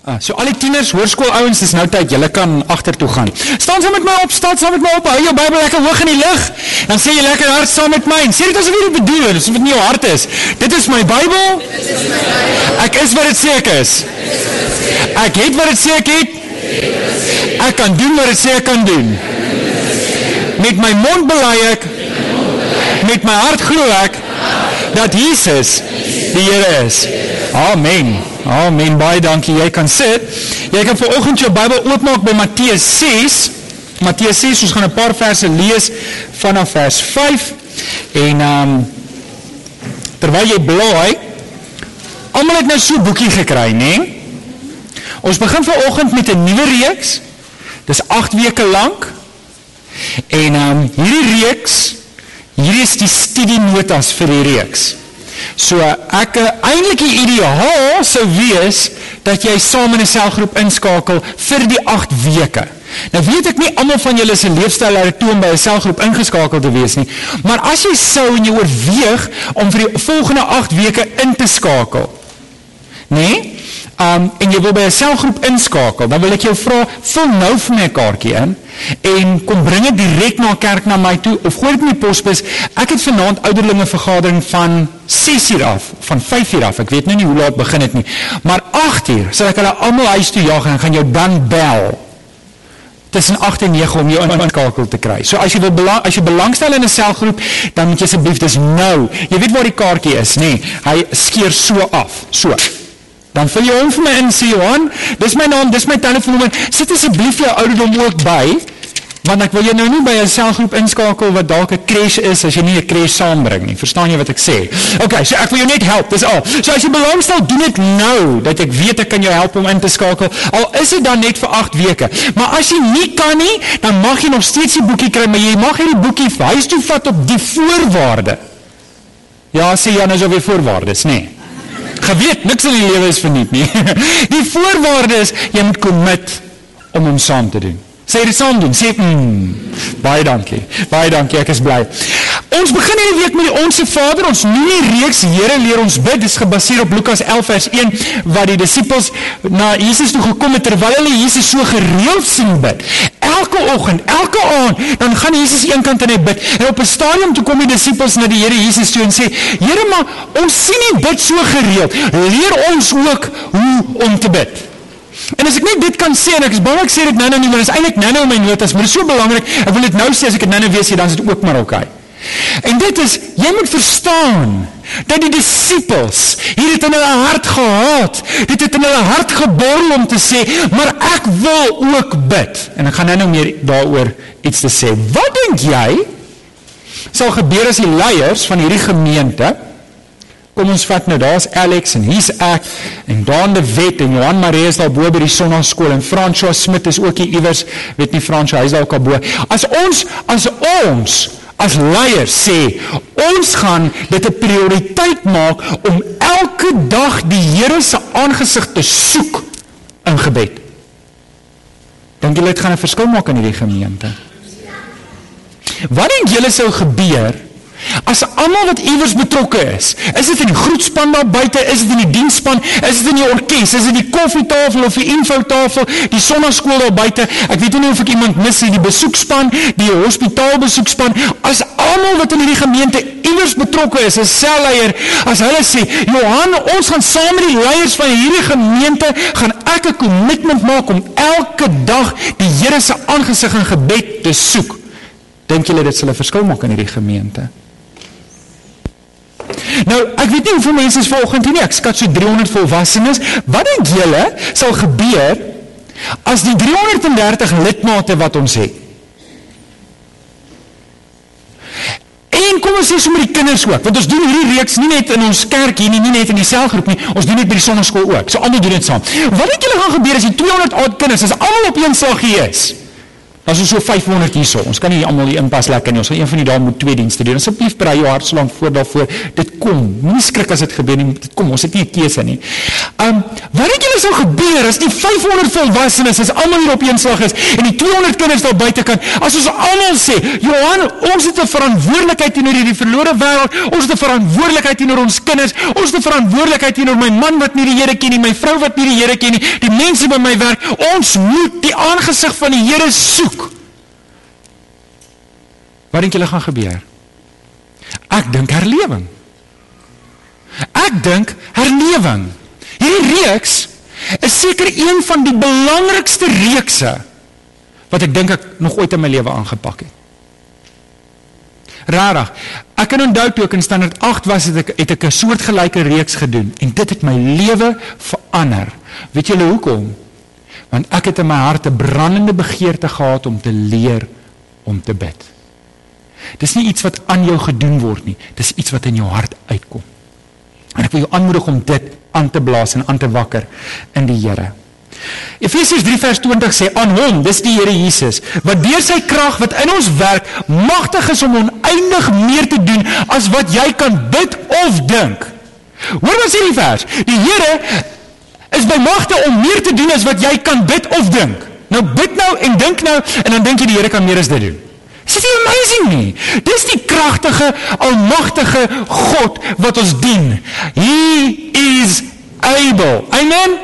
Ah, so al die tieners, hoërskoolouens, dis nou tyd julle kan agtertoe gaan. Staan saam met my op, staan saam met my op. Hou jou Bybel lekker hoog in die lug. Dan sê jy lekker hard saam met my. En sê dit asof jy dit bedoel, asof dit nie jou hart is. Dit is my Bybel. Ek is wat dit sê ek is. Ek het wat dit sê ek het. Ek kan doen wat dit sê ek kan doen. Met my mond bely ek. Met my hart glo ek dat Jesus die Here is. Amen. Amen. Baie dankie. Jy kan sit. Jy kan vanoggend jou Bybel oopmaak by Matteus 6. Matteus 6, ons gaan 'n paar verse lees vanaf vers 5 en ehm um, terwyl jy blaai, almal het nou so 'n boekie gekry, né? Nee? Ons begin vanoggend met 'n nuwe reeks. Dis 8 weke lank. En ehm um, hierdie reeks, hierdie is die studienotas vir die reeks. So ek eh, eintlik die ideaal sou wees dat jy saam in 'n selgroep inskakel vir die 8 weke. Nou weet ek nie almal van julle se leefstyl laat toe om by 'n selgroep ingeskakel te wees nie, maar as jy sou en jy oorweeg om vir die volgende 8 weke in te skakel, nê? Nee? Um en jy wil by 'n selgroep inskakel, dan wil ek jou vra, vul nou vir my 'n kaartjie in en kom bring dit direk na kerk na my toe of gooi dit in die posbus. Ek het vanaand ouderlinge vergadering van 6uur af, van 5uur af. Ek weet nou nie hoe laat begin dit nie, maar 8uur sal ek hulle almal huis toe jaag en gaan jou dan bel tussen 8 en 9 om jou inskakel te kry. So as jy wil belang, as jy belangstel in 'n selgroep, dan moet jy asseblief dis nou. Jy weet waar die kaartjie is, nê? Nee, hy skeer so af, so. Dan vul jy hom vir my in, sê Johan, dis my naam, dis my telefoonnommer. Sit asseblief jou ouderdom ook by, want ek wil jou nou nie by 'n selgroep inskakel wat dalk 'n crash is as jy nie 'n crash saambring nie. Verstaan jy wat ek sê? OK, so ek wil jou net help, dis al. So as jy belangstel, doen dit nou dat ek weet ek kan jou help om in te skakel. Al is dit dan net vir 8 weke. Maar as jy nie kan nie, dan mag jy nog steeds die boekie kry, maar jy mag hierdie boekie huis toe vat op die voorwaarde. Ja, sê Jan, is op die voorwaardes, nê? Nee geweet niks in die lewe is verniet nie. Die voorwaarde is jy moet commit om hom saam te doen. Sê dit saam doen. Sê mm, baie dankie. Baie dankie. Ek is bly. Ons begin hierdie week met die Onse Vader. Ons nuwe reeks Here leer ons bid. Dit is gebaseer op Lukas 11 vers 1 waar die disippels na Jesus toe gekom het terwyl hulle Jesus so gereeld sien bid. Elke oggend, elke aand, dan gaan Jesus eenkant en hy bid. En op 'n stadium toe kom die disippels na die Here Jesus toe en sê: "Here, maar ons sien U bid so gereeld. Leer ons ook hoe om te bid." En as ek net dit kan sê en ek is bang ek sê dit nou nou nie, maar dit is eintlik nou nou in my notas, maar dit is so belangrik. Ek wil dit nou sê as ek dit nou nou weer sê, dan is dit ook maar oukei. Okay. En dit is jy moet verstaan dat die disippels hier het in hulle hart gehad. Dit het in hulle hart geborrel om te sê, maar ek wil ook bid. En ek gaan nou meer daaroor iets te sê. Wat dink jy sal gebeur as die leiers van hierdie gemeente Kom ons vat nou, daar's Alex en hier's ek en Daan de Wet en Johan Marie is daar bo by die sonnaskool en François Smit is ook hier iewers, weet nie François, hy's daar bo. As ons as ons as leiers sê, ons gaan dit 'n prioriteit maak om elke dag die Here se aangesig te soek in gebed. Dink julle dit gaan 'n verskil maak in hierdie gemeente? Wat dink julle sou gebeur As almal wat iewers betrokke is, is dit in die groetspan daar buite, is dit in die diensspan, is dit in die orkes, is dit die koffietafel of die infotafel, die sonnaskool daar buite, ek weet nie of ek iemand mis nie, die besoekspan, die hospitaalbesoekspan, as almal wat in hierdie gemeente iewers betrokke is, 'n selleier, as hulle sê, "Johan, ons gaan saam met die leiers van hierdie gemeente gaan ek 'n kommitment maak om elke dag die Here se aangesig in gebed te soek." Dink julle dit sal 'n verskil maak in hierdie gemeente? Nou, ek weet nie hoeveel mense is vanoggend hier nie. Ek skat so 300 volwassenes. Wat dink julle sal gebeur as die 330 lidmate wat ons het? En kom ons sê sommer die kinders ook, want ons doen hierdie reeks nie net in ons kerk hier nie, nie net in die selgroep nie. Ons doen dit by die sonnaskool ook. So almal doen dit saam. Wat dink julle gaan gebeur as die 200 oud kinders as almal op een slag hier is? Ons so 500 hierso, ons kan nie almal hier inpas lekker nie. Ons gaan een van die dae moet twee dienste doen. Asseblief berei jou hart so lank voor daarvoor. Dit kom. Moenie skrik as dit gebeur nie. Dit kom. Ons het nie 'n keuse nie. Um wat sou gebeur as die 500 volwassenes as almal hier op een slag is en die 200 kinders daar buite kan? As ons almal sê, "Johan, ons het 'n verantwoordelikheid teenoor hierdie verlore wêreld. Ons het 'n verantwoordelikheid teenoor ons kinders. Ons het 'n verantwoordelikheid teenoor my man wat nie die Here ken nie, my vrou wat nie die Here ken nie, die mense by my werk. Ons moet die aangesig van die Here soek." Wat dink julle gaan gebeur? Ek dink herlewing. Ek dink herlewing. Hierdie reeks is seker een van die belangrikste reekse wat ek dink ek nog ooit in my lewe aangepak het. Rarig. Ek kan onthou toe ek in standaard 8 was het ek het ek 'n soortgelyke reeks gedoen en dit het my lewe verander. Weet julle hoekom? Want ek het in my hart 'n brandende begeerte gehad om te leer om te bid. Dis nie iets wat aan jou gedoen word nie, dis iets wat in jou hart uitkom. En ek wil jou aanmoedig om dit aan te blaas en aan te wakker in die Here. Efesiërs 3 vers 20 sê aan hom, dis die Here Jesus, wat deur sy krag wat in ons werk, magtig is om oneindig meer te doen as wat jy kan bid of dink. Hoor wat sê die vers? Die Here is by magte om meer te doen as wat jy kan bid of dink. Nou bid nou en dink nou en dan dink jy die Here kan meer as dit doen. Is dit amazing nie? Dis die kragtige, almagtige God wat ons dien. He is able. Amen.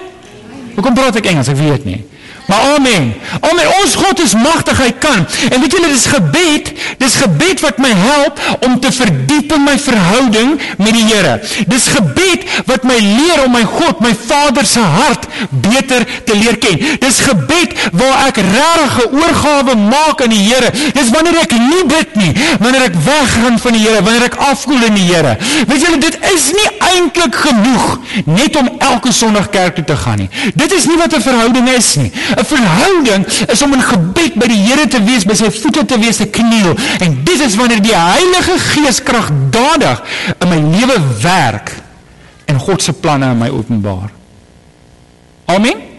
Hoekom praat ek Engels? Ek weet nie. Maar amen. Amen. Ons God is magtig, hy kan. En weet julle, dis gebed, dis gebed wat my help om te verdiep in my verhouding met die Here. Dis gebed wat my leer om my God, my Vader se hart beter te leer ken. Dis gebed waar ek regtig 'n oorgawe maak aan die Here. Dis wanneer ek nie bid nie, wanneer ek weggaan van die Here, wanneer ek afkoel in die Here. Weet julle, dit is nie eintlik genoeg net om elke Sondag kerk toe te gaan nie. Dit is nie wat 'n verhouding is nie. 'n Verhouding is om in gebed by die Here te wees, by sy voete te wees, te kniel. En dit is wanneer die Heilige Gees kragtadig in my lewe werk en God se planne in my openbaar. Amen.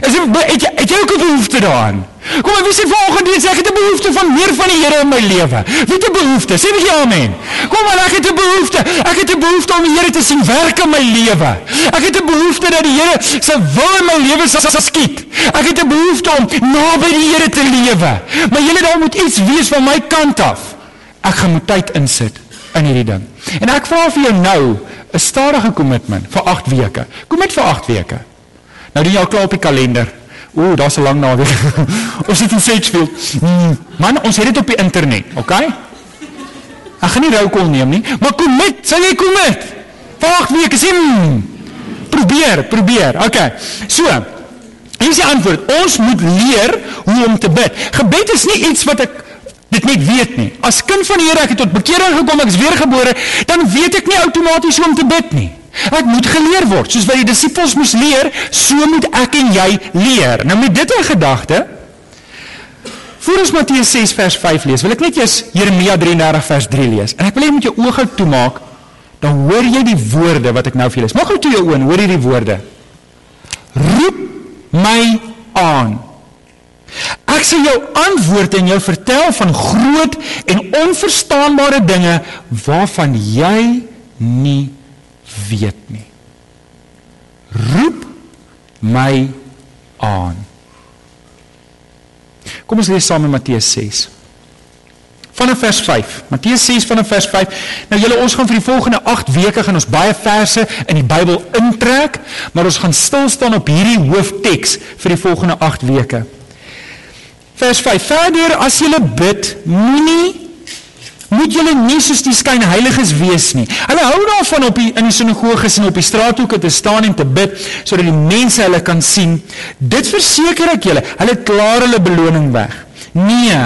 Is dit het jy, het jy ook 'n behoefte daaraan? Kom maar, wie sê vanoggend jy sê ek het 'n behoefte van meer van die Here in my lewe. Wie het 'n behoefte? Sê ja, amen. Kom maar, ek het 'n behoefte. Ek het 'n behoefte om die Here te sien werk in my lewe. Ek het 'n behoefte dat die Here se wil in my lewe sal skied. Ek het 'n behoefte om naby die Here te lewe. Maar julle daar moet iets wees van my kant af. Ek gaan moet tyd insit in hierdie ding. En ek vra vir jou nou 'n stadige kommitment vir 8 weke. Kom met vir 8 weke. Nou doen jy al klaar op die kalender. Ooh, daar's 'n lang naweek. ons sit in Sedgefield. Hmm. Man, ons het dit op die internet, okay? Ek gaan nie rou kol neem nie, maar kom met, sal jy kom met? Wag, wie ek sê, hmm. probeer, probeer. Okay. So, hier is die antwoord. Ons moet leer hoe om te bid. Gebed is nie iets wat ek dit net weet nie. As kind van die Here ek het tot bekering gekom, ek is weergebore, dan weet ek nie outomaties hoe om te bid nie. Ek moet geleer word, soos wat die disippels moes leer, so moet ek en jy leer. Nou met dit in gedagte, voor ons Matteus 6 vers 5 lees, wil ek net eers Jeremia 33 vers 3 lees. En ek wil hê jy moet jou oë gou toemaak, dan hoor jy die woorde wat ek nou vir julle lees. Maak gou toe jou oë en hoor hierdie woorde. Roep my aan. Ek sal jou antwoord en jou vertel van groot en onverstaanbare dinge waarvan jy nie weet nie. Roep my aan. Kom ons lees saam in Matteus 6. Vanaf vers 5. Matteus 6 vanaf vers 5. Nou julle ons gaan vir die volgende 8 weke gaan ons baie verse in die Bybel intrek, maar ons gaan stil staan op hierdie hoofteks vir die volgende 8 weke. Vers 5. Verder as jy bid, moenie moet julle nie soos die skynheiliges wees nie. Hulle hou daarvan op die, in die sinagoges en op die straathoeke te staan en te bid sodat die mense hulle kan sien. Dit verseker ek julle, hulle klaar hulle beloning weg. Nee.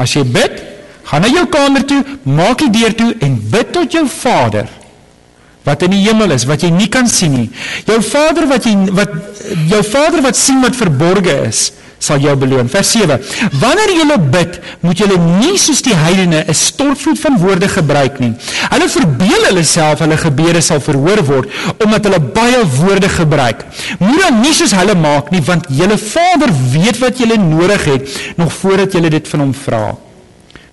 As jy bid, gaan na jou kamer toe, maak die deur toe en bid tot jou Vader wat in die hemel is wat jy nie kan sien nie. Jou Vader wat jy wat jou Vader wat sien wat verborge is, sal jou beloon. Vers 7. Wanneer julle bid, moet julle nie soos die heidene 'n stortvloed van woorde gebruik nie. Hulle verbeel hulle self hulle gebede sal verhoor word omdat hulle baie woorde gebruik. Moenie dan nie soos hulle maak nie, want julle Vader weet wat julle nodig het nog voordat julle dit van hom vra.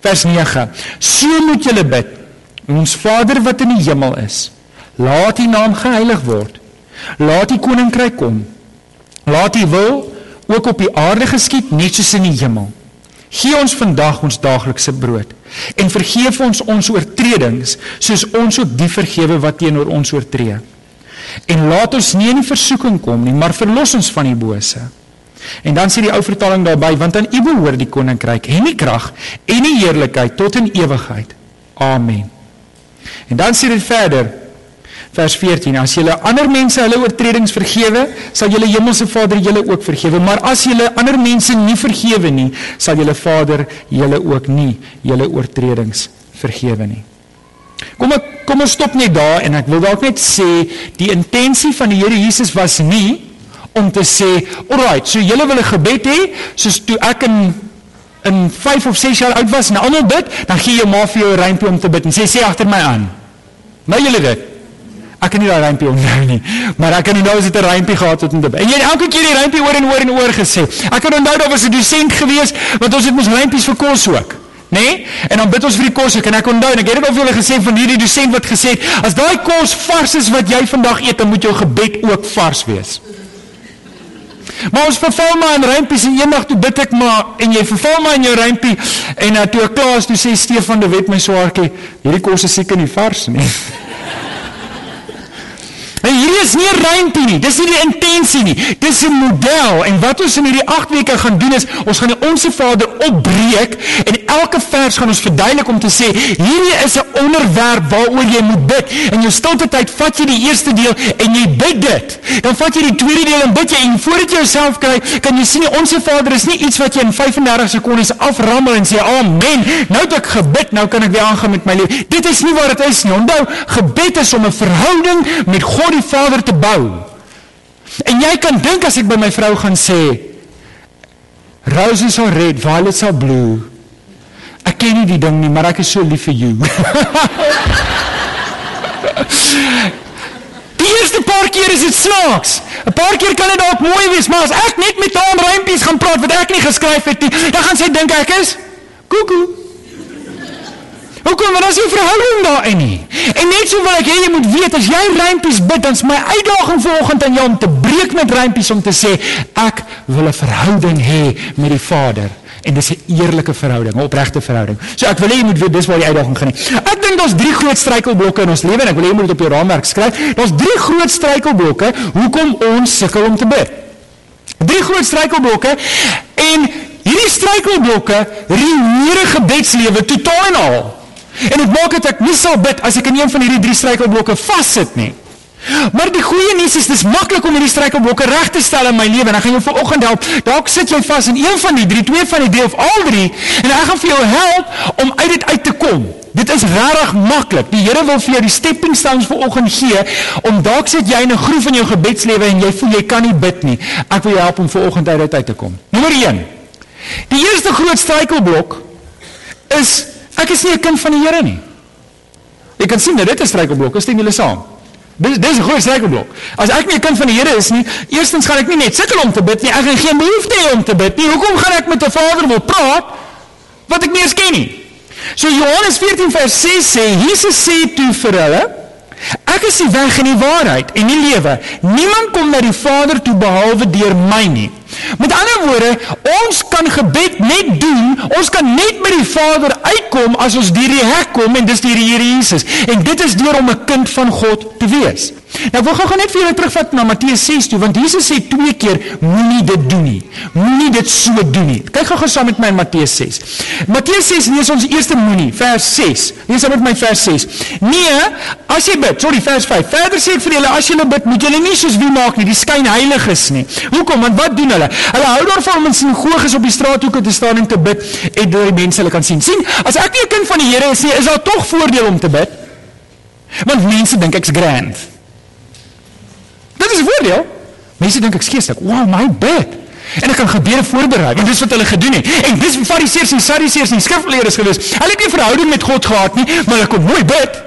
Vers 9. So moet julle bid. Ons Vader wat in die hemel is, laat U naam geheilig word. Laat U koninkryk kom. Laat U wil ook op die aarde geskied net soos in die hemel. Gee ons vandag ons daaglikse brood en vergeef ons ons oortredings soos ons ook die vergewe wat teenoor ons oortree. En laat ons nie in versoeking kom nie, maar verlos ons van die bose. En dan sê die ou vertaling daarby, want aan U behoort die koninkryk en die krag en die heerlikheid tot in ewigheid. Amen. En dan sê dit verder, vers 14 as julle ander mense hulle oortredings vergewe sal julle hemelse Vader julle ook vergewe. Maar as julle ander mense nie vergewe nie sal julle Vader julle ook nie julle oortredings vergewe nie. Kom ek kom ons stop net daar en ek wil dalk net sê die intensie van die Here Jesus was nie om te sê alright so julle wil 'n gebed hê soos toe ek in in 5 of 6 jaar oud was en almal bid dan gee jy maar vir jou 'n rympie om te bid en sê sê agter my aan. Nou julle dit Ek kan nie daai rympie onthou nie, maar ek kan onthou as dit 'n rympie gehad het in die. En jy het elke keer die rympie oor en oor en oor gesê. Ek kan onthou daar was 'n dosent gewees wat ons het mos rympies vir kos ook. Nê? Nee? En dan bid ons vir die kos ek en ek onthou en ek het dit al vir julle gesê van hierdie dosent wat gesê het as daai kos vars is wat jy vandag eet dan moet jou gebed ook vars wees. Maar ons verval maar in rympies en eendag toe bid ek maar en jy verval maar in jou rympie en uh, toe ek klaar is toe sê Stefan de Wet my swaartjie hierdie kos is seker nie vars nie. En hierdie is nie 'n rympie nie. Dis nie die intensie nie. Dis 'n model. En wat ons in hierdie 8 weke gaan doen is ons gaan die Onse Vader opbreek en elke vers gaan ons verduidelik om te sê hierdie is 'n onderwerp waaroor jy moet bid. In jou stilte tyd vat jy die eerste deel en jy bid dit. Dan vat jy die tweede deel en bid jy en voordat jy jouself kry, kan jy sien die Onse Vader is nie iets wat jy in 35 sekondes aframmel en sê amen. Nou het ek gebid, nou kan ek weer aangaan met my lewe. Dit is nie wat dit is nie. Onthou, gebed is om 'n verhouding met God God die Vader te bou. En jy kan dink as ek by my vrou gaan sê roses are red, violets are blue. Ek ken nie die ding nie, maar ek is so lief vir jou. Die eerste paar keer is dit snaaks. 'n Paar keer kan dit dalk mooi wees, maar as ek net met haar rympies gaan praat wat ek nie geskryf het nie, dan gaan sy dink ek is koekoe. Hoekom want as jy verhouding daarin nie. En net so wil ek hê jy moet weet as jy rympies bid, dan's my uitdaging vanoggend aan jou om te breek met rympies om te sê ek wil 'n verhouding hê met die Vader en dis 'n eerlike verhouding, 'n opregte verhouding. So ek wil hê jy moet weet dis waar die uitdaging gaan. Ek dink daar's drie groot struikelblokke in ons lewe en ek wil hê jy moet dit op jou raamwerk skryf. Daar's drie groot struikelblokke hoekom ons sukkel om te bid. Drie groot struikelblokke en hierdie struikelblokke ruïneer 'n gebedslewe totaal en al. En dit maak dit ek nie sal bid as ek in een van hierdie drie struikelblokke vassit nie. Maar die goeie nuus is dis maklik om hierdie struikelblokke reg te stel in my lewe en ek gaan jou vanoggend help. Dalk sit jy vas in een van die drie, twee van die drie of al drie en ek gaan vir jou help om uit dit uit te kom. Dit is regtig maklik. Die Here wil vir jou die stepping stones vanoggend gee om dalk sit jy in 'n groef in jou gebedslewe en jy voel jy kan nie bid nie. Ek wil jou help om vanoggend uit dit uit te kom. Nommer 1. Die eerste groot struikelblok is Ek is nie 'n kind van die Here nie. Jy kan sien dit is struikelblok, is nie julle saam? Dis dis 'n groot struikelblok. As ek nie 'n kind van die Here is nie, eerstens gaan ek nie net sukkel om te bid nie, ek gaan geen behoefte hê om te bid nie. Hoekom gaan ek met 'n Vader wil praat wat ek nie eens ken nie? So Johannes 14 vers 6 sê, Jesus sê toe vir hulle, ek is die weg en die waarheid en die lewe. Niemand kom na die Vader toe behalwe deur my nie. Met ander woorde, ons kan gebed net doen, ons kan net by die Vader uitkom as ons deur die hek kom en dis deur die Here Jesus. En dit is deur om 'n kind van God te wees. Nou wil gou net vir julle terugvat na Matteus 6 toe want Jesus sê twee keer moenie dit doen nie. Moenie dit so doen nie. Kyk gou-gou saam met my in Matteus 6. Matteus 6 lees ons eerste moenie, vers 6. Lees saam met my vers 6. Nee, as jy bid, sorry, vers 5. Verder sê ek vir julle as julle bid, moet julle nie soos wie maak nie, die skynheiliges nie. Hoekom? Want wat doen hulle? Hulle hou daarvan om in sinagoges op die straathoeke te staan en te bid en dat die mense hulle kan sien. sien, as ek nie 'n kind van die Here is nie, is daar tog voordeel om te bid. Want mense dink ek's grand. Dit is 'n voordeel. Mense dink ek's geestelik. Wow, my bid. En ek kan gebede voorberei, want dis wat hulle gedoen het. En dis fariseërs en sadduseërs en skrifgeleerdes gewees. Hulle het nie verhouding met God gehad nie, maar hulle kon mooi bid.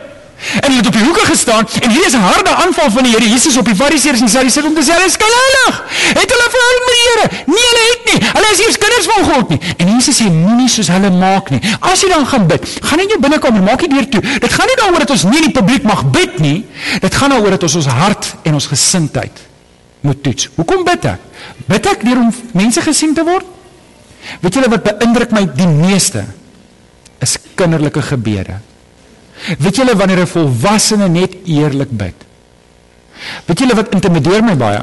En hulle het op die hoeke gestaan en hier is 'n harde aanval van die Here Jesus op die fariseërs en sadduseërs om te sê hulle is heilig. Het hulle verhouding met die Here? Nee, hulle het nie. Hulle is nie kinders van God nie. En Jesus sê moenie soos hulle maak nie. As jy dan gaan bid, gaan in jou binnekamer, maak die deur toe. Dit gaan nie daaroor dat ons nie in die publiek mag bid nie. Dit gaan daaroor dat ons ons hart en ons gesindheid moet toets. Hoekom bid ek? Bid ek deur om mense gesien te word? Weet julle wat beïndruk my die meeste? Is kinderlike gebede. Weet julle wanneer 'n volwassene net eerlik bid? Weet julle wat intimideer my baie?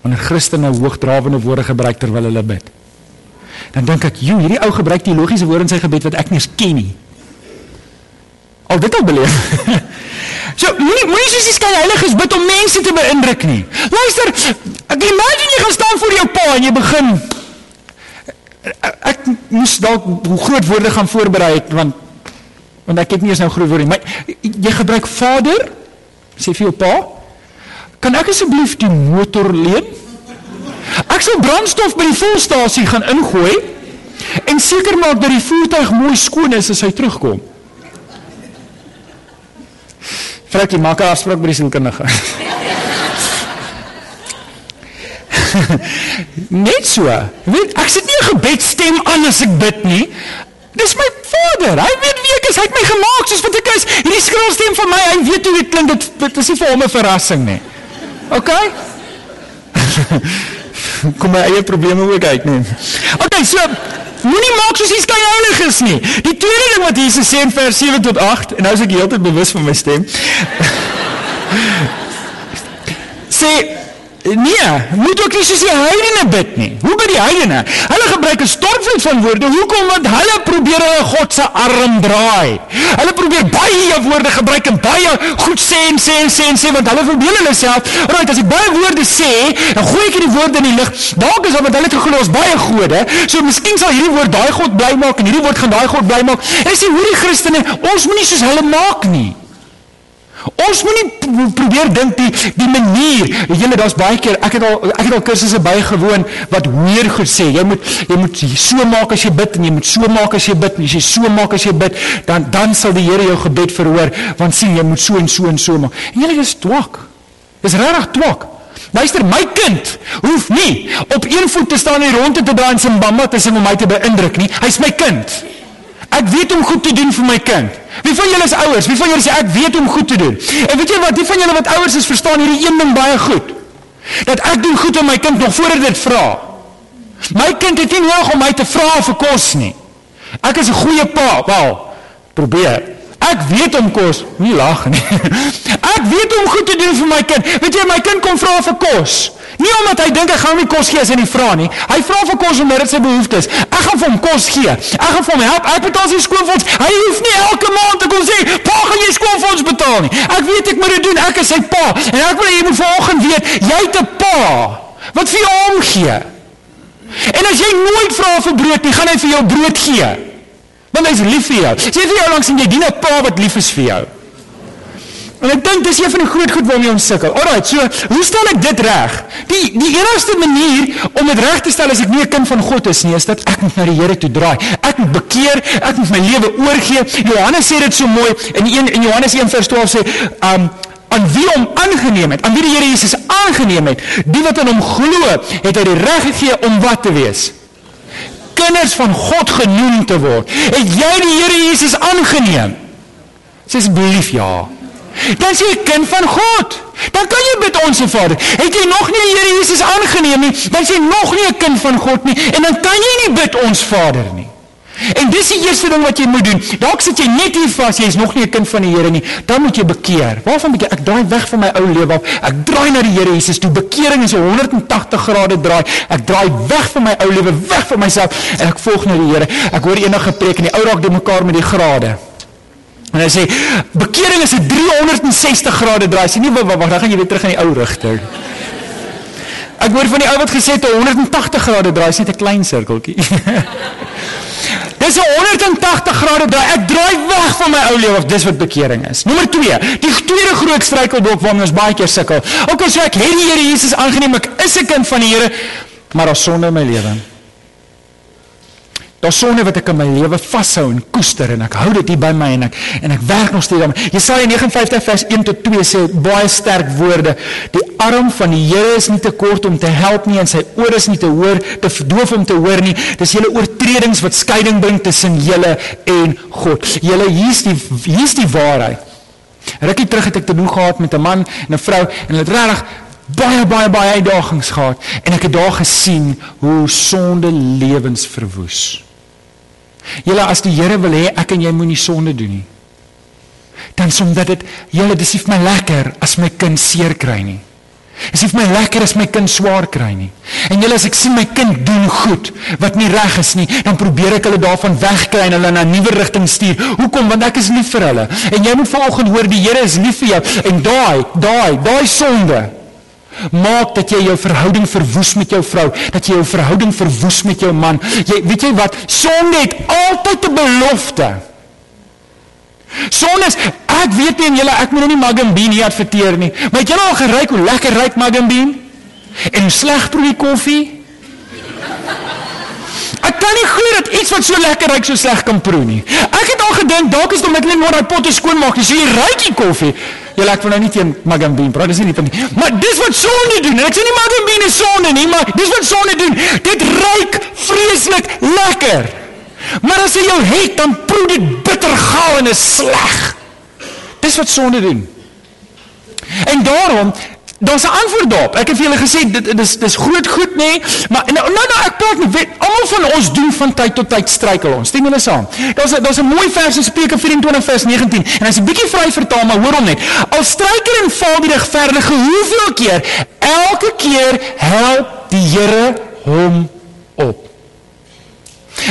Wanneer Christene hoogdrawende woorde gebruik terwyl hulle bid. Dan dink ek, "Jo, hierdie ou gebruik teologiese woorde in sy gebed wat ek nie ken nie." Al dit al beleef. so, moenie moenie soos die skyn heiliges bid om mense te beïndruk nie. Luister, ek imagine jy gaan staan voor jou pa en jy begin ek moes dalk hoe groot woorde gaan voorberei het want want ek het nie eens nou groot woorde nie, maar jy gebruik vader sê vir jou pa kan ek asseblief die motor leen? Ek sal brandstof by die volstasie gaan ingooi en seker maak dat die voertuig mooi skoon is as hy terugkom. Frikkie, maak 'n afspraak by die sielkundige. Net so. Weet, ek sit nie 'n gebedstem aan as ek bid nie. Dis my Vader. Hy weet wie ek is. Hy het my gemaak soos wat ek is. Hierdie skrilstem van my, hy weet hoe dit klink. Dit, dit is nie vir hom 'n verrassing nie. OK? Kom my eie probleme ook uit, nee. OK, so Moenie maak soos die skyn heilig is nie. Die tweede ding wat Jesus sê in vers 7 tot 8 en nou is ek heeltyd bewus van my stem. sê nee, moet ook nie soos die heidene bid nie. Hoe bid die heidene? Hulle gebruik 'n stortvloed van woorde. Hoekom? Want hulle probeer hulle God se arm draai. Hulle probeer baie woorde gebruik en baie goed sê en sê en sê en sê want hulle verbeel hulle self. Right, as ek baie woorde sê, dan gooi ek hierdie woorde in die lug. Dalk is dit want hulle het geglo ons baie gode. So miskien sal hierdie woord daai God bly maak en hierdie woord gaan daai God bly maak. En sê hoorie Christene, ons moenie soos hulle maak nie. Ons moenie probeer dink die die manier. Julle daar's baie keer ek het al ek het al kursusse bygewoon wat meer goed sê. Jy moet jy moet so maak as jy bid en jy moet so maak as jy bid en as jy so maak as jy bid, dan dan sal die Here jou gebed verhoor want sien jy moet so en so en so maak. En julle is twak. Dis regtig twak. Luister, my kind hoef nie op een voet te staan en rond te draai en simbamba te sing om my te beïndruk nie. Hy's my kind. Ek weet om goed te doen vir my kind. Wie van julle is ouers? Wie van julle sê ek weet om goed te doen? En weet jy wat? Die van julle wat ouers is, verstaan hierdie een ding baie goed. Dat ek doen goed aan my kind nog voor dit vra. My kind het nie nodig om my te vra vir kos nie. Ek is 'n goeie pa. Wel, probeer. Ek weet om kos, nie lag nie. Ek weet om goed te doen vir my kind. Weet jy, my kind kom vra vir kos. Nie omdat hy dink hy gaan my kos gee as hy nie vra nie. Hy vra vir kos omdat dit sy behoeftes. Ek gaan vir hom kos gee. Ek gaan vir hom help. Ek betaal sy skoolfonds. Hy hoef nie elke maand te kom sê, "Pa, gaan jy skoolfonds betaal nie?" Ek weet ek moet dit doen. Ek is sy pa. En ek wil hê jy moet vanoggend weet, jy het 'n pa wat vir jou omgee. En as jy nooit vra vir brood nie, gaan hy vir jou brood gee. Want hy's lief vir jou. Sê vir jou langs en jy dien 'n pa wat lief is vir jou. En ek dink dis een van die groot goed waarmee ons sukkel. Alraai, so hoe stel ek dit reg? Die die enigste manier om dit reg te stel as ek nie 'n kind van God is nie, is dat ek moet na die Here toe draai. Ek moet bekeer, ek moet my lewe oorgee. Johannes sê dit so mooi in 1 in Johannes 1:12 sê, um aan wie hom aangeneem het, aan wie die Here Jesus aangeneem het, die wat in hom glo, het hy die reg gegee om wat te wees? Kinders van God genoem te word. Het jy die Here Jesus aangeneem? Sê asseblief ja. Dan is jy 'n kind van God. Dan kan jy bid ons Vader. Het jy nog nie die Here Jesus aangeneem nie, dan is jy nog nie 'n kind van God nie en dan kan jy nie bid ons Vader nie. En dis die eerste ding wat jy moet doen. Dalk sit jy net hier vas, jy is nog nie 'n kind van die Here nie. Dan moet jy bekeer. Waarvan bekeer? Ek draai weg van my ou lewe af. Ek draai na die Here Jesus toe. Bekering is 'n 180 grade draai. Ek draai weg van my ou lewe, weg van myself en ek volg na die Here. Ek hoor eendag gepreek en die ou raak de mekaar met die grade. En hy sê bekering is 'n 360 grade draai. Sê nie wag wag, dan gaan jy weer terug in die ou rigting. Ek hoor van die ou wat gesê het 'n 180 grade draai, sê 'n klein sirkeltjie. Dis 'n 180 grade draai. Ek draai weg van my ou lewe of dis wat bekering is. Nommer 2. Die tweede groot struikelblok waarmee ons baie keer sukkel. Okay, so ek het die Here Jesus aangeneem. Ek is 'n kind van die Here. Maar daar's sonde in my lewe. Daar's sonde wat ek in my lewe vashou en koester en ek hou dit hier by my en ek en ek werk nog steeds daarmee. Jesaja 59 vers 1 tot 2 sê baie sterk woorde. Die arm van die Here is nie te kort om te help nie en sy oor is nie te hoor te verdoof om te hoor nie. Dis julle oortredings wat skeiding bring tussen julle en God. Julle hier's die hier's die waarheid. Rukkie terug het ek te doen gehad met 'n man en 'n vrou en hulle het regtig baie baie baie uitdagings gehad en ek het daar gesien hoe sonde lewens verwoes. Julle as die Here wil hê ek en jy moenie sonde doen nie. Dan sodat dit julle dis nie vir my lekker as my kind seer kry nie. Dis nie vir my lekker as my kind swaar kry nie. En julle as ek sien my kind doen goed wat nie reg is nie, dan probeer ek hulle daarvan wegkry en hulle na 'n nuwe rigting stuur. Hoekom? Want ek is lief vir hulle. En jy moet vanoggend hoor die Here is lief vir jou en daai, daai, daai sonde maak dat jy jou verhouding verwoes met jou vrou, dat jy jou verhouding verwoes met jou man. Jy weet jy wat? Sonde het altyd 'n belofte. Sonde is ek weet nie en julle ek moet nou nie Magambien hier adverteer nie, maar het julle al geryk hoe lekker ryk Magambien? En hoe sleg proe koffie? Ek kan nie glo dat iets wat so lekker ryk so sleg kan proe nie. Ek het al gedink dalk is dit omdat hulle net daai potte skoon maak, dis so jy ryk die koffie. Jy laat vir nou nie teen Magambien, praat dis nie van nie. Maar dis wat sonde doen. Ek sê nie Magambien is sonde nie, maar dis wat sonde doen. Dit ryk vreeslik lekker. Maar as jy jou het, dan proe dit bitter gaal en is sleg. Dis wat sonde doen. En daarom Daar's 'n antwoord daarop. Ek het vir julle gesê dit dis dis groot goed nê, nee, maar nou nou nou ek praat nie weet almal van ons doen van tyd tot tyd struikel ons. Stem julle saam? Daar's daar's 'n mooi vers in Spreuke 24 vers 19 en as 'n bietjie vry vertaal maar hoor hom net. Al struikel en val die regverdige hoeveel keer? Elke keer help die Here hom op.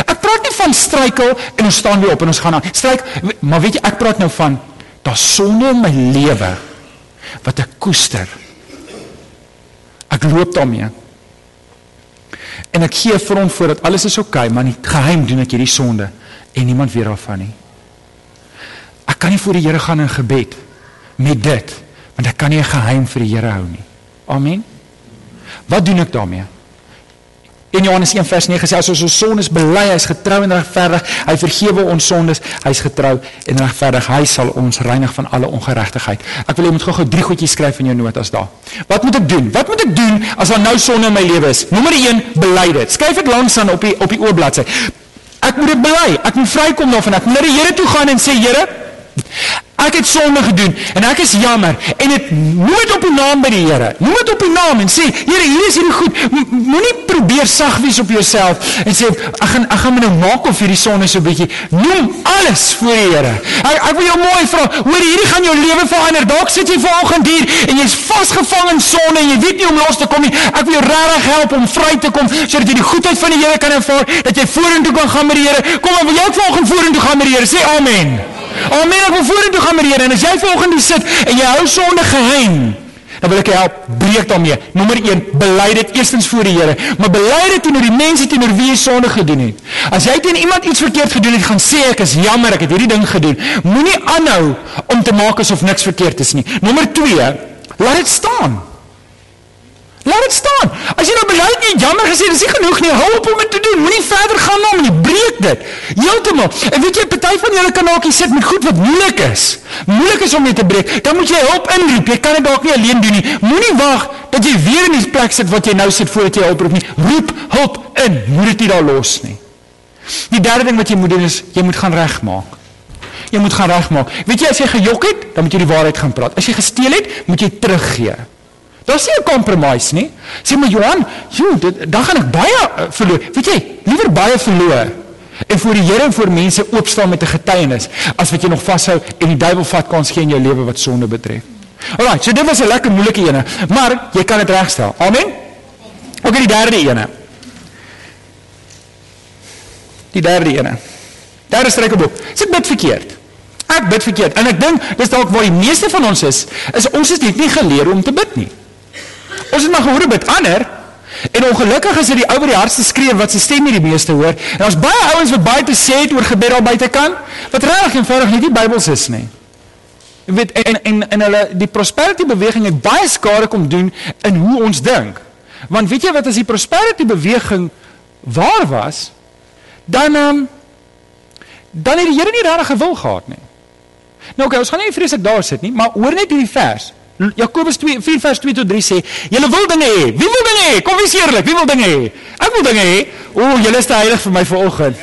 Ek praat nie van struikel en ons staan weer op en ons gaan aan. Struik, maar weet jy ek praat nou van daar's sonde in my lewe wat ek koester. Ek loop daarmee. En ek gee vir hom voor dat alles is oukei, okay, maar nie geheim doen ek hierdie sonde en niemand weet daarvan nie. Ek kan nie voor die Here gaan in gebed met dit, want ek kan nie 'n geheim vir die Here hou nie. Amen. Wat doen ek daarmee? In Johannes 1 vers 9 sê as ons ons sondes bely, hy's getrou en regverdig, hy vergewe ons sondes, hy's getrou en regverdig, hy sal ons reinig van alle ongeregtigheid. Ek wil jy moet gou-gou drie goedjies skryf in jou notas daar. Wat moet ek doen? Wat moet ek doen as daar nou sonde in my lewe is? Nommer 1, bely dit. Skryf dit langs aan op die op die oorbladsy. Ek moet dit bely. Ek moet vrykom daarvan. Ek moet na die Here toe gaan en sê, Here, Ek het sonde gedoen en ek is jammer en dit moet op die naam by die Here. Moet op die naam en sê, Here, hier is hierdie goed. Moenie probeer sag wees op jouself en sê ek gaan ek gaan my nou maak of hierdie sonde so 'n bietjie. Noem alles voor die Here. Ek ek wil jou mooi vra, hoor hierdie gaan jou lewe verander. Dalk sit jy vanoggend hier en jy's vasgevang in sonde en jy weet nie hoe om los te kom nie. Ek wil jou regtig help om vry te kom sodat jy die goedheid van die Here kan ervaar, dat jy vorentoe kan gaan met die Here. Kom wil jy ook vanoggend vorentoe gaan met die Here? Sê amen. Amen. Ek wil vorentoe gaan met die Here en as jy volgende sit en jy hou sonde geheim, dan wil ek jou help breek daarmee. Nommer 1, bely dit eerstens voor die Here, maar bely dit teenoor die mense teenoor wie jy sonde gedoen het. As jy teen iemand iets verkeerd gedoen het, gaan sê ek is jammer, ek het hierdie ding gedoen. Moenie aanhou om te maak asof niks verkeerd is nie. Nommer 2, laat dit staan. Laat dit staan. As jy nou bely jy jammer gesê, dis nie genoeg nie. Hou op om dit te doen. Moenie verder gaan hom nie. Breek dit. Heeltemal. En weet jy, party van julle kan dalk sit met goed wat moeilik is. Moeilik is om dit te breek. Dan moet jy hulp inroep. Jy kan dit dalk nie alleen doen nie. Moenie wag dat jy weer in die plek sit wat jy nou sit voordat jy hulp roep nie. Roep hulp in. Moet dit nie daar los nie. Die derde ding wat jy moet doen is jy moet gaan regmaak. Jy moet gaan regmaak. Weet jy as jy gejok het, dan moet jy die waarheid gaan praat. As jy gesteel het, moet jy teruggee. Daar's nie 'n compromise nie. Sê maar Johan, joh, dit, dan gaan ek baie uh, verloor. Weet jy, liewer baie verloor en voor die Here en voor mense oopstaan met 'n getuienis as wat jy nog vashou en die duiwel vat kans gee in jou lewe wat sonde betref. Alraai, so dit was 'n lekker moeilike ene, maar jy kan dit regstel. Amen. OK, die derde ene. Die derde ene. Daar is rekening. Sit bid verkeerd. Ek bid verkeerd en ek dink dis dalk waar die meeste van ons is, is ons is net nie geleer om te bid nie. Ons het maar gehoor met ander en ongelukkig is dit die ou by die hardste skreeu wat sy stem nie die meeste hoor. En ons baie ouens wat baie te sê het oor gebed al buite kan, wat regtig eenvoudig nie die Bybels is nie. Jy weet en en en hulle die prosperity beweging het baie skade kom doen in hoe ons dink. Want weet jy wat as die prosperity beweging waar was, dan um, dan het die Here nie regtig gewil gehad nie. Nou okay, ons gaan nie vreeslik daar sit nie, maar hoor net hierdie vers. Jakobus 2 4 vers 2 tot 3 sê: "Julle wil dinge hê. Wie wil dinge hê? Kom wees eerlik. Wie wil dinge hê? Ek wil dinge hê. O, julle is te heilig vir my vanoggend.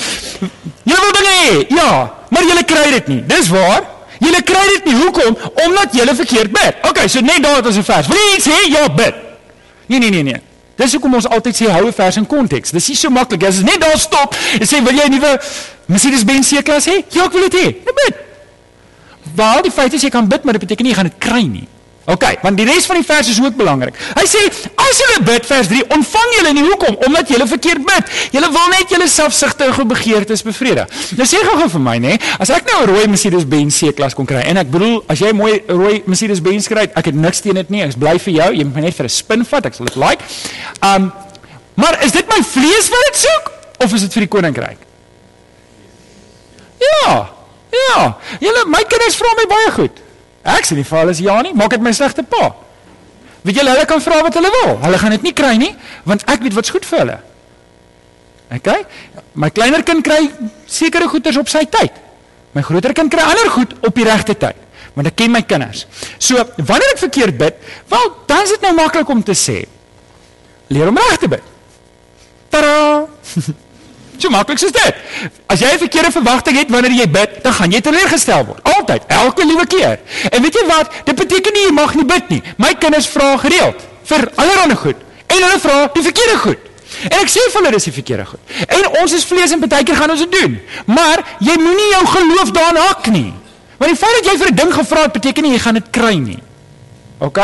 julle wil dinge hê. Ja, maar julle kry dit nie. Dis waar. Julle kry dit nie. Hoekom? Omdat julle verkeerd bid. Okay, so net daar is 'n vers. Wil jy iets hê? Ja, bid. Nee, nee, nee, nee. Dis hoekom ons altyd sê hou 'n vers in konteks. Dis nie so maklik as net daar stop en sê wil jy 'n nuwe Mercedes-Benz C-klas hê? Ja, ek wil dit hê. Bid. Waar die feit is jy kan bid, maar dit beteken nie jy gaan dit kry nie. OK, want die res van die vers is ook belangrik. Hy sê as julle bid vers 3, ontvang julle nie hoekom omdat julle verkeerd bid. Julle wil net julle selfsugtige begeertes bevredig. Nou sê gou-gou vir my nê, as ek nou 'n rooi Mercedes-Benz C-klas kon kry en ek bedoel as jy mooi rooi Mercedes-Benz kry, ek het niks teen dit nie. Ek bly vir jou. Jy moet my net vir 'n spin vat. Ek sal dit like. Um maar is dit my vlees wat dit soek of is dit vir die koninkryk? Ja. Ja. Julle my kinders vra my baie goed. Ek sê nie vir hulle is ja nie, maak dit my slegte pa. Weet julle hulle kan vra wat hulle wil. Hulle gaan dit nie kry nie, want ek weet wat's goed vir hulle. OK? My kleiner kind kry sekere goeders op sy tyd. My groter kind kry ander goed op die regte tyd. Want ek ken my kinders. So, wanneer ek verkeerd bid, wel, dan is dit nou maklik om te sê leer om reg te bid. Tada! So maklik is dit. As jy 'n verkeerde verwagting het wanneer jy bid, dan gaan jy teleurgestel word. Altyd, elke liewe keer. En weet jy wat? Dit beteken nie jy mag nie bid nie. My kinders vra gereeld vir allerlei goed en hulle vra die verkeerde goed. En ek sê vir hulle dis die verkeerde goed. En ons is vlees en baie keer gaan ons dit doen. Maar jy moenie jou geloof daarin hak nie. Want die feit dat jy vir 'n ding gevra het, beteken nie jy gaan dit kry nie. OK?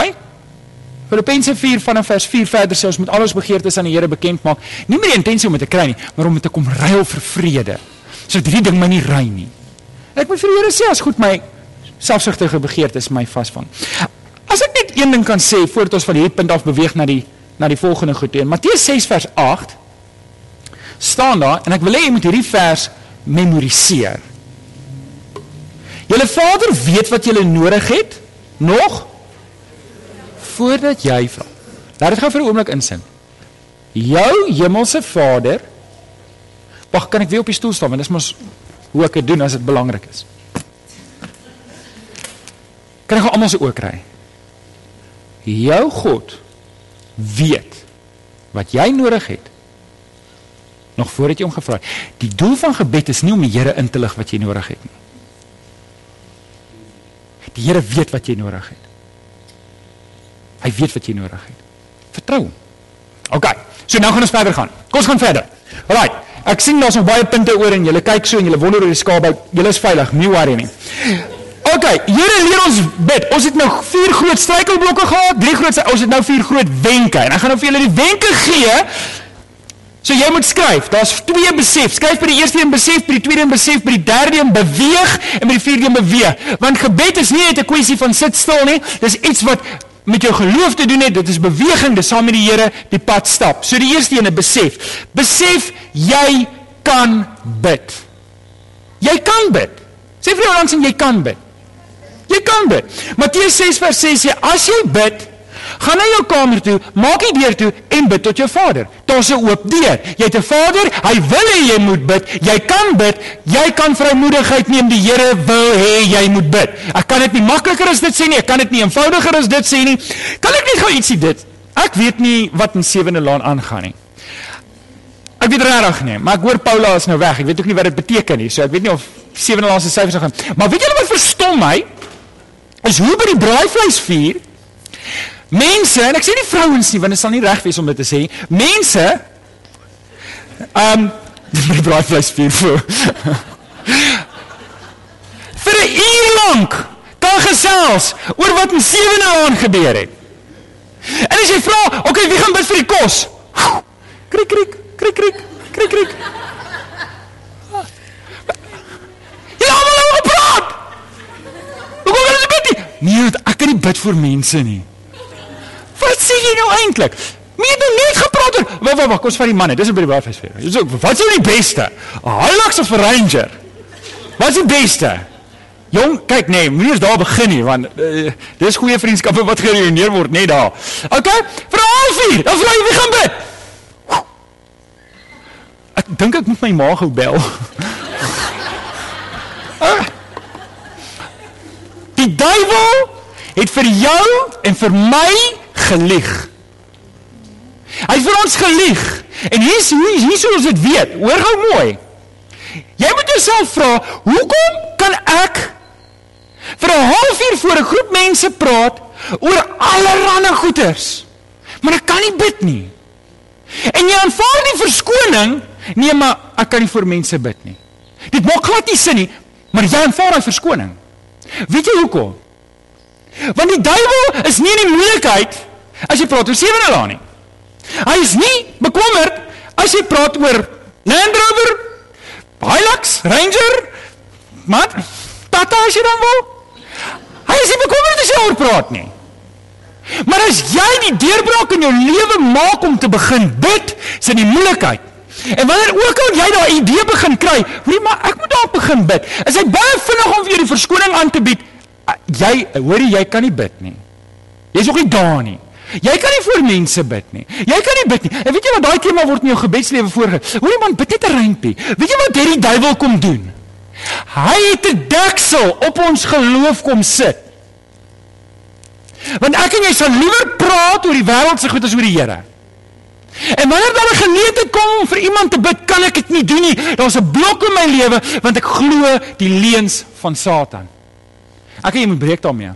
Filippense 4 vanaf vers 4 verder sê ons moet al ons begeertes aan die Here bekend maak, nie met die intensie om dit te kry nie, maar om dit te kom ruil vir vrede. Sodat hierdie ding my nie ry nie. Ek moet vir die Here sê as goed my selfsugtige begeertes my vasvang. As ek net een ding kan sê voordat ons van hierdie punt af beweeg na die na die volgende goed toe. Matteus 6 vers 8 staan daar en ek wil hê jy moet hierdie vers memoriseer. Julle Vader weet wat julle nodig het nog voordat jy vra. Laat dit gou vir 'n oomblik insin. Jou hemelse Vader Wag, kan ek weer op die stoel staan want dis mos hoe ek dit doen as dit belangrik is. Kan ek gou almal se oë kry? Jou God weet wat jy nodig het nog voordat jy hom gevra het. Die doel van gebed is nie om die Here in te lig wat jy nodig het nie. Die Here weet wat jy nodig het. Hy weet wat jy nodig het. Vertrou hom. OK. So nou gaan ons verder gaan. Kom ons gaan verder. Alraai. Ek sien daar's nog baie punte oor en julle kyk so en julle wonder oor die skaap. Julle is veilig. Nie worry nie. OK. Here leer ons bid. Ons het nou vier groot struikelblokke gehad, drie groot ons het nou vier groot wenke en ek gaan nou vir julle die wenke gee. So jy moet skryf. Daar's twee besef. Skryf by die eerste een besef, by die tweede een besef, by die derde een beweeg en by die vierde een beweeg. Want gebed is nie net 'n kwessie van sit stil nie. Dis iets wat met jou geloof te doen het, dit is beweging, dis saam met die Here die pad stap. So die eerste ene besef. Besef jy kan bid. Jy kan bid. Sê vir jou langs en jy kan bid. Jy kan bid. Matteus 6 vers 6 sê as jy bid, Gaan na jou kamer toe, maak die deur toe en bid tot jou Vader. Daar's 'n oop deur. Jy het 'n Vader, hy wil hê jy moet bid. Jy kan bid. Jy kan vrymoedigheid neem. Die Here wil hê jy moet bid. Ek kan dit nie makliker as dit sê nie. Ek kan dit nie eenvoudiger as dit sê nie. Kan ek net gou ietsie dit? Ek weet nie wat in Sewende Laan aangaan nie. Ek weet regtig nie, maar ek hoor Paula is nou weg. Ek weet ook nie wat dit beteken nie. So ek weet nie of Sewende Laan se syfers gaan. Maar weet julle wat verstom my? Is hoe by die braaivleisvuur Mense, en ek sê nie vrouens nie want dit sal nie reg wees om dit te sê. Mense ehm um, die braaivleis vir vir. vir 'n uur lank kan gesels oor wat in sewende aand gebeur het. En as jy vra, oké, okay, wie gaan bid vir die kos? Krik krik krik krik krik krik. Ja, maar nou praat. Hoe kom jy bid? Nee, ek kan nie bid vir mense nie. Wat sê jy nou eintlik? Meer dan net gepraat oor. Wag, wag, wag, kom ons vat die manne. Dis 'n baie baie fees. Dis ook wat is nou die beste? Hilux of Ranger? Wat is die beste? Jong, kyk nee, moenie eens daar begin nie want uh, dis goeie vriendskappe wat gereüneer word net daar. OK? Vir halfuur, dan vra jy wie gaan bid. Ek dink ek moet my ma gou bel. Ah. Die duiwel het vir jou en vir my gelieg. Hy het vir ons gelieg. En hier's hoe hier sou ons dit weet. Hoor gou mooi. Jy moet jouself vra, hoekom kan ek vir 'n halfuur voor 'n groep mense praat oor allerlei goeters? Maar ek kan nie bid nie. En jy aanvaar die verskoning, nee, maar ek kan nie vir mense bid nie. Dit maak glad nie sin nie, maar jy aanvaar daai verskoning. Weet jy hoekom? Want die duiwel is nie in die moeilikheid as jy praat oor sewe dae nie. Hy is nie bekommerd as jy praat oor Land Rover, Hilux, Ranger, maar Tata as jy dan wil. Hy is nie bekommerd as jy oor praat nie. Maar as jy die deurbraak in jou lewe maak om te begin bid, is dit die moeilikheid. En wanneer ook al jy daai idee begin kry, hoorie maar ek moet daar begin bid. Is hy baie vinnig om vir jou die verskoning aan te bied? Jy hoorie jy kan nie bid nie. Jy's ook nie daar nie. Jy kan nie vir mense bid nie. Jy kan nie bid nie. En weet jy wat daai tema word in jou gebedslewe voorge? Hoorie man, bid net 'n rympie. Weet jy wat hierdie duiwel kom doen? Hy het 'n deksel op ons geloof kom sit. Want ek en jy sal liewer praat oor die wêreld se goed as oor die Here. En wanneer daar 'n geleentheid kom om vir iemand te bid, kan ek dit nie doen nie. Daar's 'n blok in my lewe want ek glo die leuns van Satan. Ek en jy moet breek daarmee.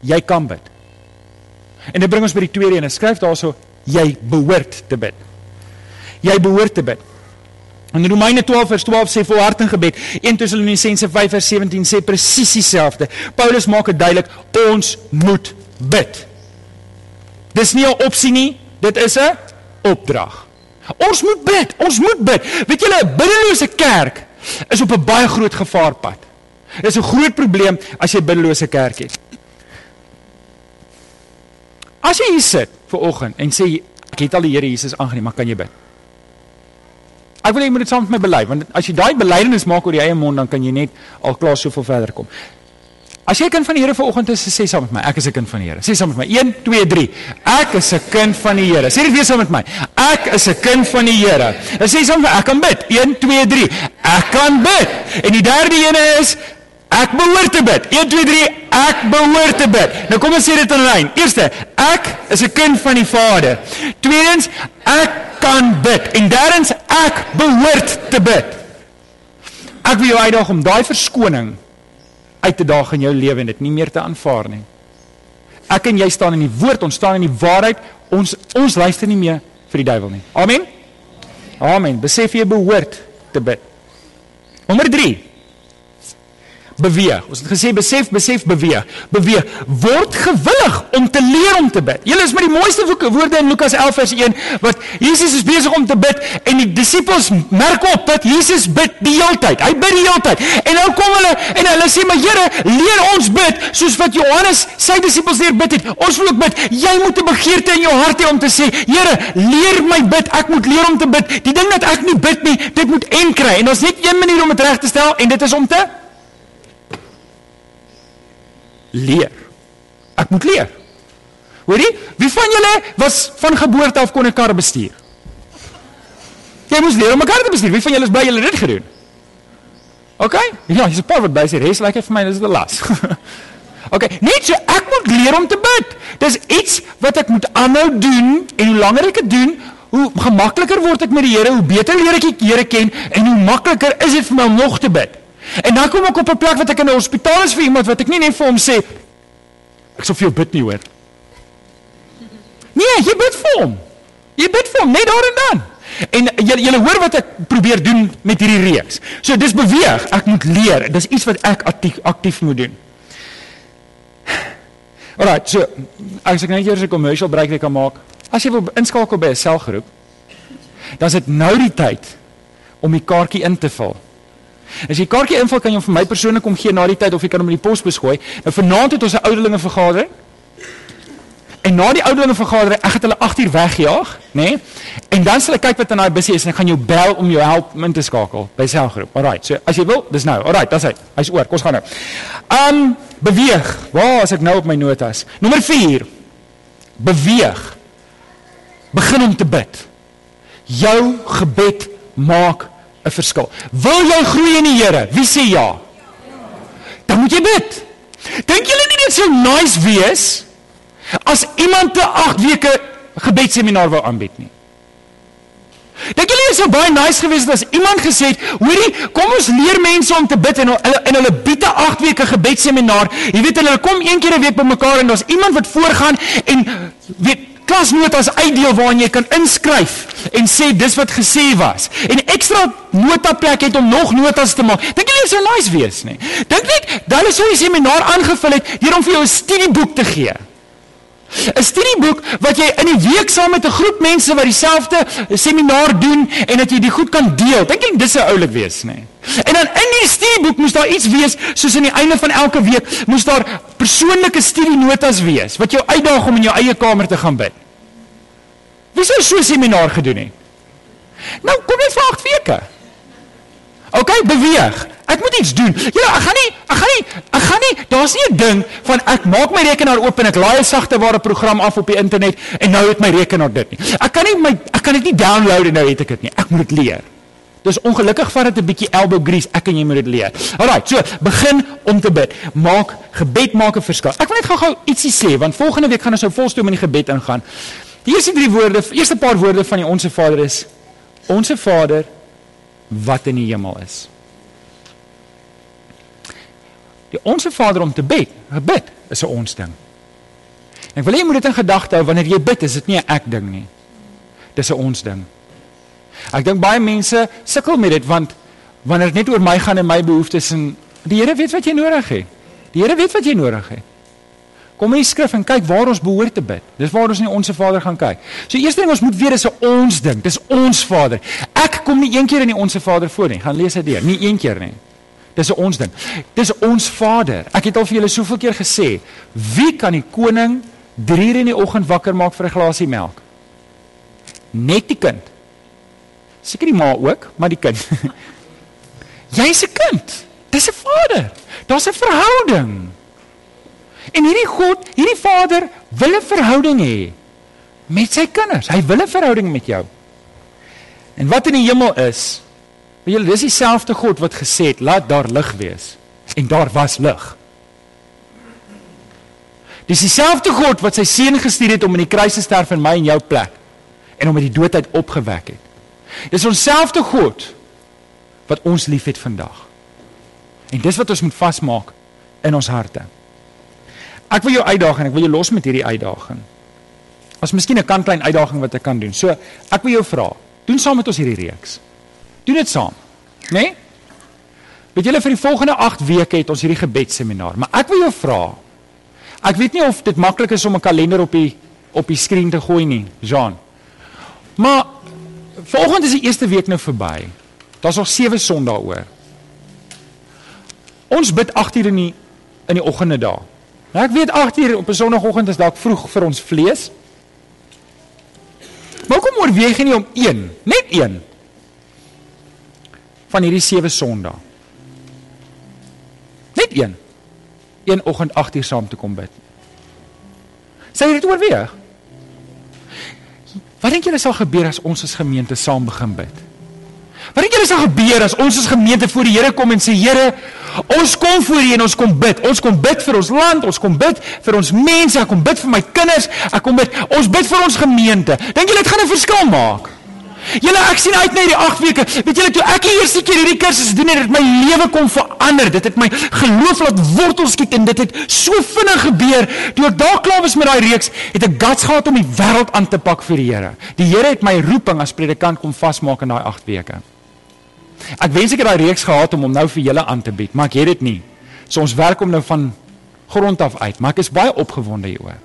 Jy kan bid. En dit bring ons by die tweede een. Skryf daarso jy behoort te bid. Jy behoort te bid. In Romeine 12 vers 12 sê volharding gebed. 1 Tessalonisense 5 vers 17 sê presies dieselfde. Paulus maak dit duidelik, ons moet bid. Dis nie 'n opsie nie, dit is 'n opdrag. Ons moet bid, ons moet bid. Weet julle, 'n biddelose kerk is op 'n baie groot gevaarpad. Dit is 'n groot probleem as jy biddelose kerk het. As jy hier sit vir oggend en sê ek het al die Here Jesus aangeneem, maar kan jy bid? Ek wil hê jy moet dit saam met my bely want as jy daai belydenis maak oor die eie mond dan kan jy net al klaar soveel verder kom. As jy 'n kind van die Here vanoggend is, sê saam met my, ek is 'n kind van die Here. Sê saam met my. 1 2 3. Ek is 'n kind van die Here. Sê dit weer saam met my. Ek is 'n kind van die Here. Dan sê saam met my, ek kan bid. 1 2 3. Ek kan bid. En die derde een is ek behoort te bid. 1 2 3. Ek behoort te bid. Nou kom ons sê dit in lyn. Eerste, ek is 'n kind van die Vader. Tweedens, ek kan bid. En derdens, ek behoort te bid. Ek wil jou uitdaag om daai verskoning uit te daag in jou lewe en dit nie meer te aanvaar nie. Ek en jy staan in die woord, ons staan in die waarheid. Ons ons luister nie meer vir die duiwel nie. Amen. Amen. Besef jy behoort te bid. Nommer 3 beweeg. Ons het gesê besef, besef, beweeg. Beweeg. Word gewillig om te leer om te bid. Julle is met die mooiste woorde in Lukas 11 vers 1 wat Jesus is besig om te bid en die disippels merk op dat Jesus bid die hele tyd. Hy bid die hele tyd. En nou kom hulle en hulle sê maar Here, leer ons bid soos wat Johannes sy disippels leer bid het. Ons wil ook bid. Jy moet 'n begeerte in jou hart hê om te sê, Here, leer my bid. Ek moet leer om te bid. Die ding dat ek nie bid nie, dit moet en kry. En daar's net een manier om dit reg te stel en dit is om te leer. Ek moet leer. Hoorie? Wie van julle was van geboorte af kon 'n kar bestuur? Jy moes leer om 'n kar te bestuur. Wie van julle is bly julle dit gedoen? OK? Ja, jy's 'n paar wat by sê, "Res like vir my, dis die las." OK, net so ek moet leer om te bid. Dis iets wat ek moet aanhou doen en hoe langer ek dit doen, hoe gemakliker word ek met die Here, hoe beter leer ek die Here ken en hoe makliker is dit vir my om nog te bid. En dan kom ek op 'n plek wat ek in 'n hospitaal is vir iemand wat ek nie net vir hom sê ek sal vir jou bid nie hoor. Nee, jy bid vir hom. Jy bid vir hom net daar en dan. En julle julle hoor wat ek probeer doen met hierdie reeks. So dis beweeg, ek moet leer. Dis iets wat ek aktief aktief moet doen. Alraai, so as ek net eers 'n commercial break wil kan maak. As jy wil inskakel by 'n selgroep, dan is dit nou die tyd om die kaartjie in te vul. As jy kaartjie invul, kan jy hom vir my persoonlik kom gee na die tyd of jy kan hom in die pos beskooi. Nou vanaand het ons 'n ouderlinge vergadering. En na die ouderlinge vergadering, ek het hulle 8 uur weggejaag, nê? Nee? En dan sal ek kyk wat in daai busie is en ek gaan jou bel om jou help in te skakel by selgroep. Alraai. So as jy wil, dis nou. Alraai, dis hy. Hy's oor. Kom ons gaan nou. Um beweeg. Waar is ek nou op my notas? Nommer 4. Beweeg. Begin om te bid. Jou gebed maak 'n verskil. Wil jy groei in die Here? Wie sê ja? Dan moet jy bid. Dink julle nie dit sou nice wees as iemand 'n 8 weke gebedseminar wou aanbied nie? Dink julle is so baie nice geweest as iemand gesê het, hoorie, kom ons leer mense om te bid en hulle en hulle bied 'n 8 weke gebedseminar. Jy weet hulle kom een keer 'n week bymekaar en daar's iemand wat voorgaan en weet klasnotas uitdeel waarin jy kan inskryf en sê dis wat gesê was. En ekstra notaplek het om nog notas te maak. Dink julle sou nice wees nie? Dink net, hulle sou 'n seminar aangevul het deur om vir jou 'n studieboek te gee. 'n Studieboek wat jy in die week saam met 'n groep mense wat dieselfde seminar doen en dat jy dit goed kan deel. Dink ek dis sou oulik wees, nê? En dan in die studieboek moes daar iets wees soos aan die einde van elke week moes daar persoonlike studienotas wees wat jou uitdaag om in jou eie kamer te gaan bid. Wie sou so 'n seminar gedoen het? Nou kom net vir 8 weke. OK, beweeg. Ek moet iets doen. Ja, ek gaan nie, ek gaan nie, ek gaan nie, daar's nie 'n ding van ek maak my rekenaar oop en ek laai 'n sagte ware program af op die internet en nou het my rekenaar dit nie. Ek kan nie my ek kan dit nie download en nou het ek dit nie. Ek moet dit leer. Dis ongelukkig vat dit 'n bietjie elbow grease. Ek en jy moet dit leer. Alraai, so begin om te bid. Maak gebed maak 'n verskil. Ek wil net gou-gou ietsie sê want volgende week gaan ons nou volstoom in die gebed ingaan. Die eerste drie woorde, eerste paar woorde van die Onse Vader is Onse Vader wat in die hemel is. Die onsse Vader om te bid, gebid is 'n ons ding. En ek wil hê jy moet dit in gedagte hou wanneer jy bid, is dit nie 'n ek ding nie. Dis 'n ons ding. Ek dink baie mense sukkel met dit want wanneer dit net oor my gaan en my behoeftes en die Here weet wat jy nodig het. Die Here weet wat jy nodig het. Kom in die skrif en kyk waar ons behoort te bid. Dis waar ons nie ons Vader gaan kyk. So eerste ding ons moet weet is 'n ons ding. Dis ons Vader. Ek kom nie een keer in die onsse Vader voor nie. Gaan lees dit deur. Nie een keer nie. Dis 'n ons ding. Dis ons Vader. Ek het al vir julle soveel keer gesê, wie kan die koning 3 uur in die oggend wakker maak vir 'n glasie melk? Net die kind. Seker die ma ook, maar die kind. Jy's 'n kind. Dis 'n Vader. Daar's 'n verhouding. En hierdie God, hierdie Vader wil 'n verhouding hê met sy kinders. Hy wil 'n verhouding met jou. En wat in die hemel is, Weet julle, dis dieselfde God wat gesê het, laat daar lig wees. En daar was lig. Dis dieselfde God wat sy seun gestuur het om in die kruis te sterf in my en jou plek en om uit die dood uit opgewek het. Dis onsselfde God wat ons liefhet vandag. En dis wat ons moet vasmaak in ons harte. Ek wil jou uitdaag en ek wil jou los met hierdie uitdaging. As miskien 'n kantklein uitdaging wat ek kan doen. So, ek wil jou vra, doen saam met ons hierdie reeks. Doen dit saam. Né? Nee? Weet julle vir die volgende 8 weke het ons hierdie gebedsseminar, maar ek wil jou vra. Ek weet nie of dit maklik is om 'n kalender op die op die skerm te gooi nie, Jean. Maar volgende is die eerste week nou verby. Daar's nog 7 Sondae oor. Ons bid 8 uur in die in die oggende dae. Ek weet 8 uur op 'n Sondagoggend is dalk vroeg vir ons vlees. Maar kom oorweeg nie om 1, net 1 van hierdie sewe Sondae. Net een. Een oggend 8 uur saam te kom bid. Sê jy dit oorweeg? Wat dink julle sal gebeur as ons as gemeente saam begin bid? Wat dink julle sal gebeur as ons as gemeente voor die Here kom en sê Here, ons kom voor U en ons kom bid. Ons kom bid vir ons land, ons kom bid vir ons mense, ek kom bid vir my kinders, ek kom bid, ons bid vir ons gemeente. Dink julle dit gaan 'n verskil maak? Julle ek sien uit na hierdie 8 weke. Weet julle toe ek die eerste keer hierdie kursus doen het, het my lewe kom verander. Dit het my geloof laat wortels skiet en dit het so vinnig gebeur. Toe ek daar klaar was met daai reeks, het ek guts gehad om die wêreld aan te pak vir die Here. Die Here het my roeping as predikant kom vasmaak in daai 8 weke. Ek wens ek het daai reeks gehad om hom nou vir julle aan te bied, maar ek het dit nie. So ons werk hom nou van grond af uit, maar ek is baie opgewonde hieroor.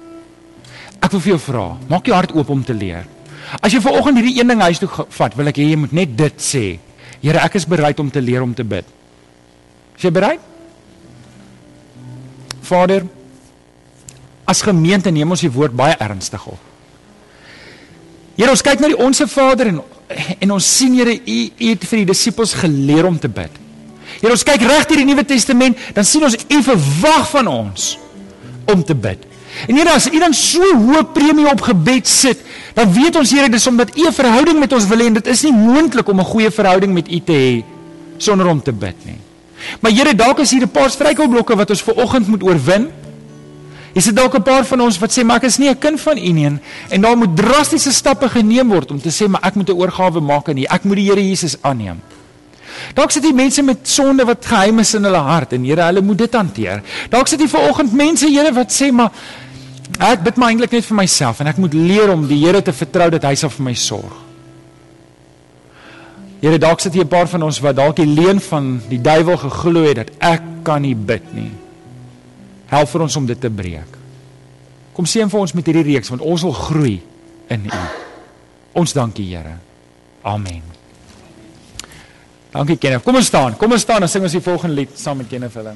Ek wil vir jou vra, maak jou hart oop om te leer. As jy vanoggend hierdie een ding huis toe vat, wil ek hê jy moet net dit sê. Here, ek is bereid om te leer om te bid. Is jy bereid? Vader, as gemeente neem ons die woord baie ernstig op. Here, ons kyk na die Onse Vader en en ons sien Here, U U het vir die disippels geleer om te bid. Here, ons kyk reg deur die Nuwe Testament, dan sien ons U verwag van ons om te bid. En Here, as U dan so hoë premie op gebed sit, dan weet ons Here, dis omdat U 'n verhouding met ons wil hê en dit is nie moontlik om 'n goeie verhouding met U te hê sonder om te bid nie. Maar Here, dalk is hier 'n paar struikelblokke wat ons ver oggend moet oorwin. Is dit dalk 'n paar van ons wat sê maar ek is nie 'n kind van U nie en daar moet drastiese stappe geneem word om te sê maar ek moet 'n oorgawe maak aan U. Ek moet die Here Jesus aanneem. Dalk sit hier mense met sonde wat geheim is in hulle hart en Here, hulle moet dit hanteer. Dalk sit hier vanoggend mense, Here, wat sê maar ek bid maar eintlik net vir myself en ek moet leer om die Here te vertrou dat hy sal vir my sorg. Here, dalk sit hier 'n paar van ons wat dalk die leuen van die duiwel geglo het dat ek kan nie bid nie. Help vir ons om dit te breek. Kom seën vir ons met hierdie reeks want ons wil groei in U. Ons dankie Here. Amen. Dankie Kenneth. Kom ons staan. Kom ons staan en sing ons die volgende lied saam met Kenneth hulle.